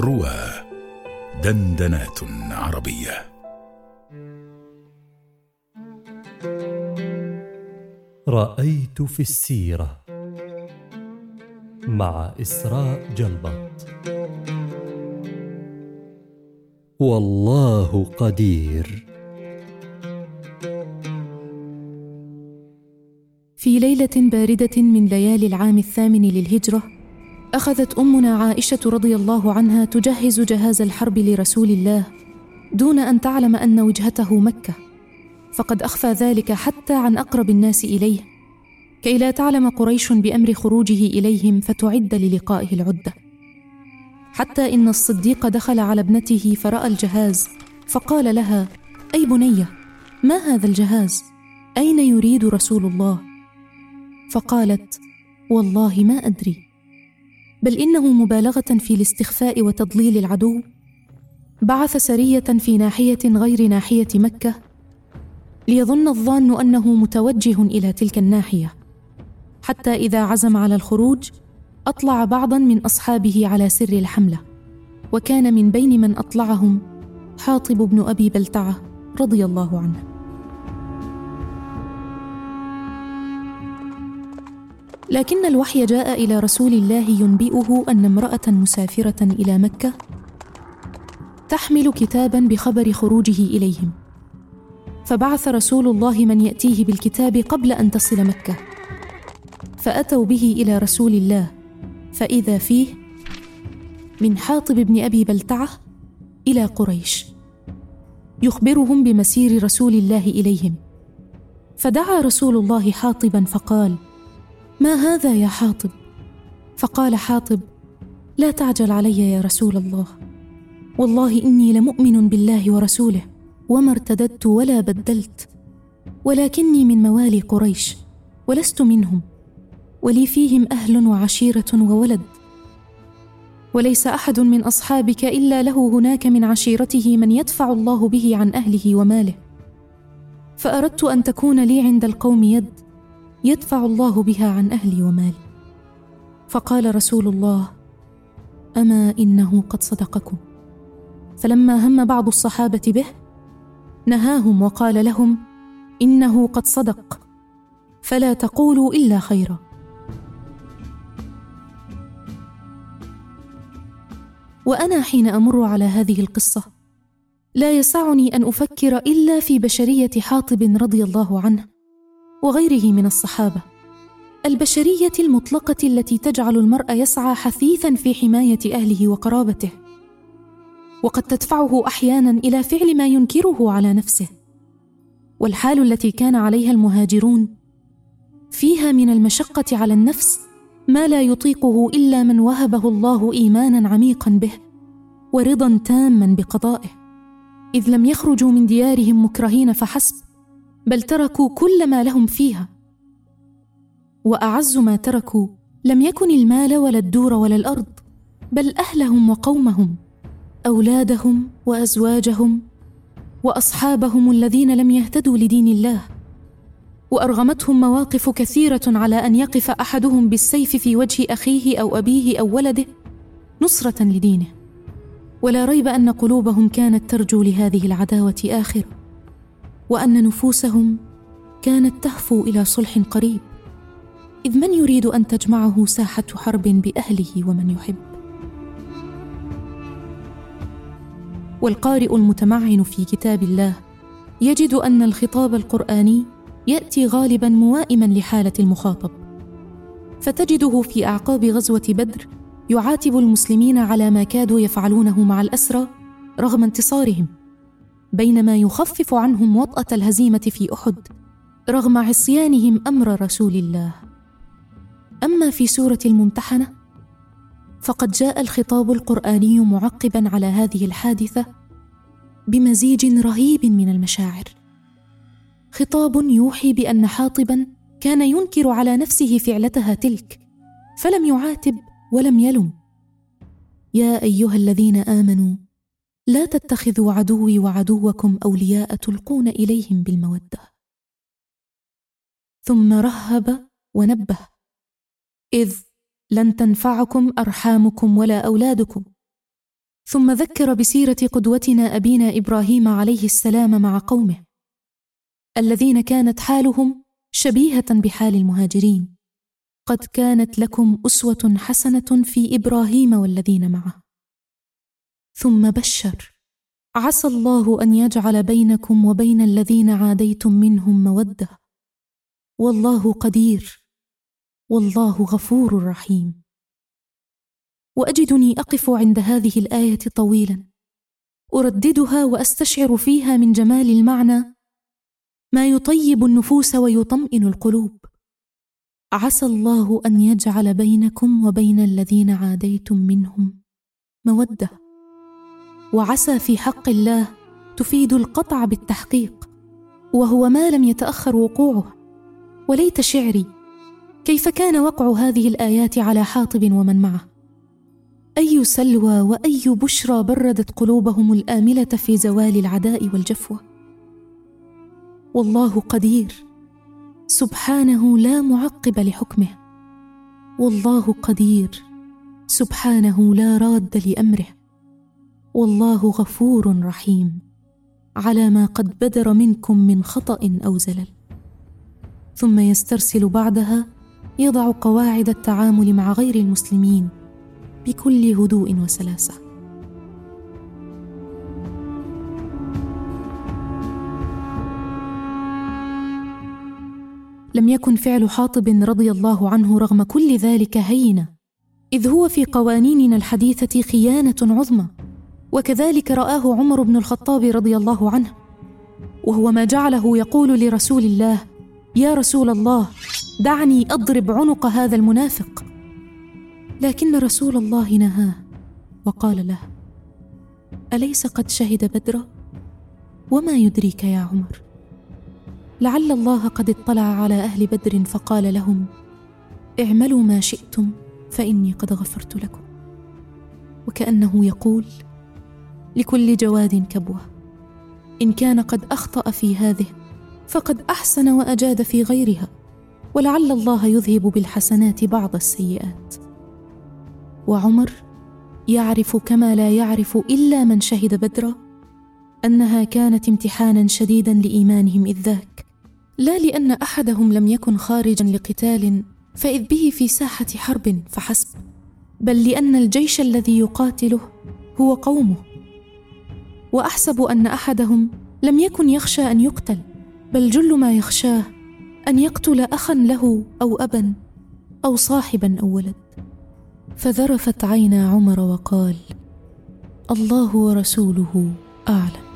روى دندنات عربية. رأيت في السيرة مع إسراء جلبط والله قدير. في ليلة باردة من ليالي العام الثامن للهجرة أخذت أمنا عائشة رضي الله عنها تجهز جهاز الحرب لرسول الله دون أن تعلم أن وجهته مكة فقد أخفى ذلك حتى عن أقرب الناس إليه كي لا تعلم قريش بأمر خروجه إليهم فتعد للقائه العدة حتى إن الصديق دخل على ابنته فرأى الجهاز فقال لها أي بنية ما هذا الجهاز؟ أين يريد رسول الله؟ فقالت والله ما أدري بل إنه مبالغة في الاستخفاء وتضليل العدو. بعث سرية في ناحية غير ناحية مكة ليظن الظان أنه متوجه إلى تلك الناحية حتى إذا عزم على الخروج أطلع بعضا من أصحابه على سر الحملة. وكان من بين من أطلعهم حاطب بن أبي بلتعة رضي الله عنه. لكن الوحي جاء إلى رسول الله ينبئه أن امرأة مسافرة إلى مكة تحمل كتابا بخبر خروجه إليهم. فبعث رسول الله من يأتيه بالكتاب قبل أن تصل مكة. فأتوا به إلى رسول الله. فإذا فيه من حاطب بن أبي بلتعة إلى قريش. يخبرهم بمسير رسول الله إليهم. فدعا رسول الله حاطبا فقال ما هذا يا حاطب؟ فقال حاطب لا تعجل علي يا رسول الله. والله إني لمؤمن بالله ورسوله وما ارتددت ولا بدلت. ولكني من موالي قريش ولست منهم. ولي فيهم أهل وعشيرة وولد. وليس أحد من أصحابك إلا له هناك من عشيرته من يدفع الله به عن أهله وماله. فأردت أن تكون لي عند القوم يد يدفع الله بها عن أهلي ومالي. فقال رسول الله أما إنه قد صدقكم. فلما هم بعض الصحابة به نهاهم وقال لهم إنه قد صدق فلا تقولوا إلا خيرا. وأنا حين أمر على هذه القصة لا يسعني أن أفكر إلا في بشرية حاطب رضي الله عنه. وغيره من الصحابة. البشرية المطلقة التي تجعل المرء يسعى حثيثا في حماية أهله وقرابته. وقد تدفعه أحيانا إلى فعل ما ينكره على نفسه. والحال التي كان عليها المهاجرون فيها من المشقة على النفس ما لا يطيقه إلا من وهبه الله ايمانا عميقا به ورضا تاما بقضائه. إذ لم يخرجوا من ديارهم مكرهين فحسب بل تركوا كل ما لهم فيها. وأعز ما تركوا لم يكن المال ولا الدور ولا الأرض بل أهلهم وقومهم أولادهم وأزواجهم وأصحابهم الذين لم يهتدوا لدين الله. وأرغمتهم مواقف كثيرة على أن يقف أحدهم بالسيف في وجه أخيه أو أبيه أو ولده نصرة لدينه. ولا ريب أن قلوبهم كانت ترجو لهذه العداوة آخرة. وأن نفوسهم كانت تهفو إلى صلح قريب. إذ من يريد أن تجمعه ساحة حرب بأهله ومن يحب؟ والقارئ المتمعن في كتاب الله يجد أن الخطاب القرآني يأتي غالبا موائما لحالة المخاطب. فتجده في أعقاب غزوة بدر يعاتب المسلمين على ما كادوا يفعلونه مع الأسرى رغم انتصارهم. بينما يخفف عنهم وطأة الهزيمة في أحد رغم عصيانهم أمر رسول الله. أما في سورة الممتحنة فقد جاء الخطاب القرآني معقبا على هذه الحادثة بمزيج رهيب من المشاعر. خطاب يوحي بأن حاطبا كان ينكر على نفسه فعلتها تلك فلم يعاتب ولم يلم يا أيها الذين آمنوا لا تتخذوا عدوي وعدوكم أولياء تلقون إليهم بالمودة. ثم رهب ونبه. إذ لن تنفعكم أرحامكم ولا أولادكم. ثم ذكر بسيرة قدوتنا أبينا إبراهيم عليه السلام مع قومه. الذين كانت حالهم شبيهة بحال المهاجرين. قد كانت لكم أسوة حسنة في إبراهيم والذين معه. ثم بشر. عسى الله أن يجعل بينكم وبين الذين عاديتم منهم مودة. والله قدير. والله غفور رحيم. وأجدني أقف عند هذه الآية طويلا. أرددها وأستشعر فيها من جمال المعنى ما يطيب النفوس ويطمئن القلوب. عسى الله أن يجعل بينكم وبين الذين عاديتم منهم مودة. وعسى في حق الله تفيد القطع بالتحقيق وهو ما لم يتأخر وقوعه. وليت شعري كيف كان وقع هذه الآيات على حاطب ومن معه؟ أي سلوى وأي بشرى بردت قلوبهم الآملة في زوال العداء والجفوة؟ والله قدير سبحانه لا معقب لحكمه. والله قدير سبحانه لا راد لأمره. والله غفور رحيم. على ما قد بدر منكم من خطأ أو زلل. ثم يسترسل بعدها يضع قواعد التعامل مع غير المسلمين بكل هدوء وسلاسة. لم يكن فعل حاطب رضي الله عنه رغم كل ذلك هينا إذ هو في قوانيننا الحديثة خيانة عظمى. وكذلك رآه عمر بن الخطاب رضي الله عنه وهو ما جعله يقول لرسول الله يا رسول الله دعني أضرب عنق هذا المنافق. لكن رسول الله نهاه وقال له أليس قد شهد بدرا وما يدريك يا عمر؟ لعل الله قد اطلع على أهل بدر فقال لهم اعملوا ما شئتم فإني قد غفرت لكم. وكأنه يقول لكل جواد كبوة. إن كان قد أخطأ في هذه فقد أحسن وأجاد في غيرها ولعل الله يذهب بالحسنات بعض السيئات. وعمر يعرف كما لا يعرف إلا من شهد بدرا أنها كانت امتحانا شديدا لإيمانهم إذ ذاك. لا لأن أحدهم لم يكن خارجا لقتال فإذ به في ساحة حرب فحسب بل لأن الجيش الذي يقاتله هو قومه. وأحسب أن أحدهم لم يكن يخشى أن يقتل بل جل ما يخشاه أن يقتل أخا له أو أبا أو صاحبا أو ولد. فذرفت عينا عمر وقال الله ورسوله أعلم.